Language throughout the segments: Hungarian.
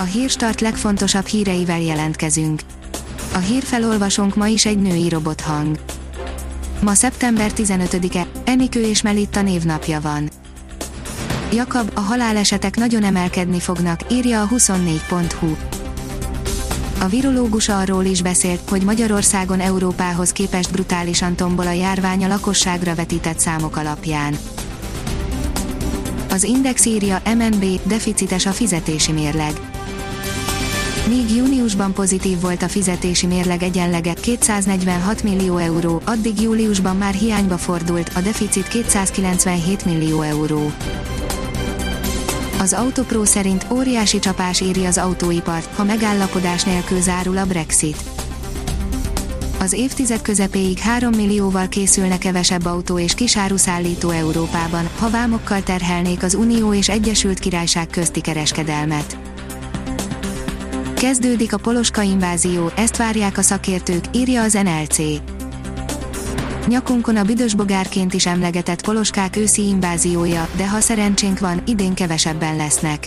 A hírstart legfontosabb híreivel jelentkezünk. A hírfelolvasónk ma is egy női robothang. Ma szeptember 15-e, Enikő és Melitta névnapja van. Jakab, a halálesetek nagyon emelkedni fognak, írja a 24.hu. A virológus arról is beszélt, hogy Magyarországon Európához képest brutálisan tombol a járvány a lakosságra vetített számok alapján. Az Index írja MNB, deficites a fizetési mérleg. Míg júniusban pozitív volt a fizetési mérleg egyenlege 246 millió euró, addig júliusban már hiányba fordult, a deficit 297 millió euró. Az Autopro szerint óriási csapás éri az autóipart, ha megállapodás nélkül zárul a Brexit. Az évtized közepéig 3 millióval készülne kevesebb autó és kisáruszállító Európában, ha vámokkal terhelnék az Unió és Egyesült Királyság közti kereskedelmet. Kezdődik a poloska invázió, ezt várják a szakértők, írja az NLC. Nyakunkon a büdös bogárként is emlegetett poloskák őszi inváziója, de ha szerencsénk van, idén kevesebben lesznek.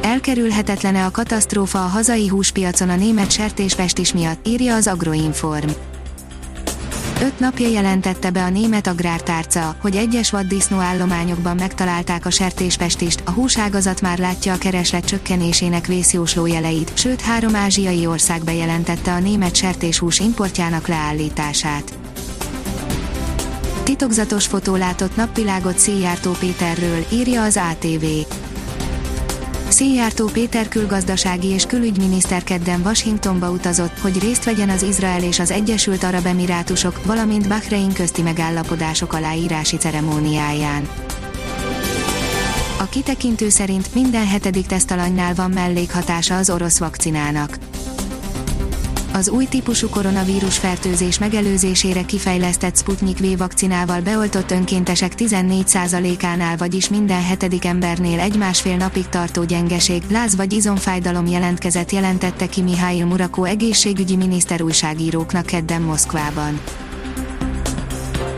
Elkerülhetetlene a katasztrófa a hazai húspiacon a német sertésfestis miatt, írja az Agroinform. Öt napja jelentette be a német agrártárca, hogy egyes vaddisznó állományokban megtalálták a sertéspestist, a húságazat már látja a kereslet csökkenésének vészjósló jeleit, sőt három ázsiai ország bejelentette a német sertéshús importjának leállítását. Titokzatos fotó látott napvilágot Széjártó Péterről, írja az ATV. Széjártó Péter külgazdasági és külügyminiszter kedden Washingtonba utazott, hogy részt vegyen az Izrael és az Egyesült Arab Emirátusok, valamint Bahrein közti megállapodások aláírási ceremóniáján. A kitekintő szerint minden hetedik tesztalanynál van mellékhatása az orosz vakcinának az új típusú koronavírus fertőzés megelőzésére kifejlesztett Sputnik V vakcinával beoltott önkéntesek 14%-ánál vagyis minden hetedik embernél egy-másfél napig tartó gyengeség, láz vagy izomfájdalom jelentkezett jelentette ki Mihály Murakó egészségügyi miniszter újságíróknak kedden Moszkvában.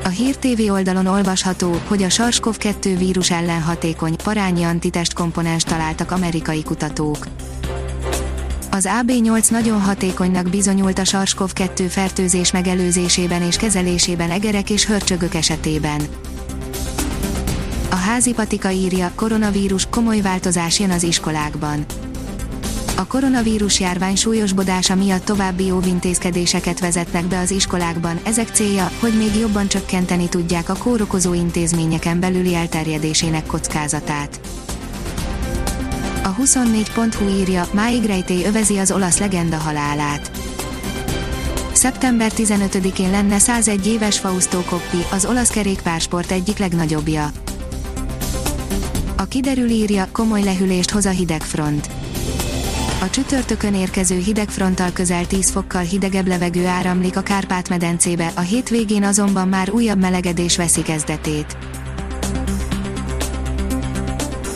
A Hír TV oldalon olvasható, hogy a SARS-CoV-2 vírus ellen hatékony, parányi antitest komponens találtak amerikai kutatók. Az AB8 nagyon hatékonynak bizonyult a SARS-CoV-2 fertőzés megelőzésében és kezelésében egerek és hörcsögök esetében. A házi patika írja, koronavírus komoly változás jön az iskolákban. A koronavírus járvány súlyosbodása miatt további óvintézkedéseket vezetnek be az iskolákban, ezek célja, hogy még jobban csökkenteni tudják a kórokozó intézményeken belüli elterjedésének kockázatát. A 24.hu írja, máig rejtély övezi az olasz legenda halálát. Szeptember 15-én lenne 101 éves Fausto Coppi, az olasz kerékpársport egyik legnagyobbja. A kiderül írja, komoly lehűlést hoz a hidegfront. A csütörtökön érkező hidegfronttal közel 10 fokkal hidegebb levegő áramlik a Kárpát-medencébe, a hétvégén azonban már újabb melegedés veszi kezdetét.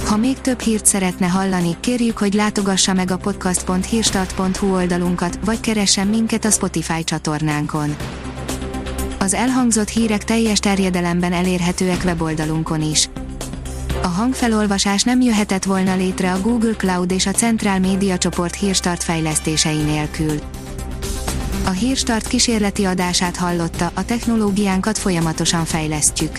Ha még több hírt szeretne hallani, kérjük, hogy látogassa meg a podcast.hírstart.hu oldalunkat, vagy keressen minket a Spotify csatornánkon. Az elhangzott hírek teljes terjedelemben elérhetőek weboldalunkon is. A hangfelolvasás nem jöhetett volna létre a Google Cloud és a Centrál Média csoport hírstart fejlesztései nélkül. A hírstart kísérleti adását hallotta, a technológiánkat folyamatosan fejlesztjük.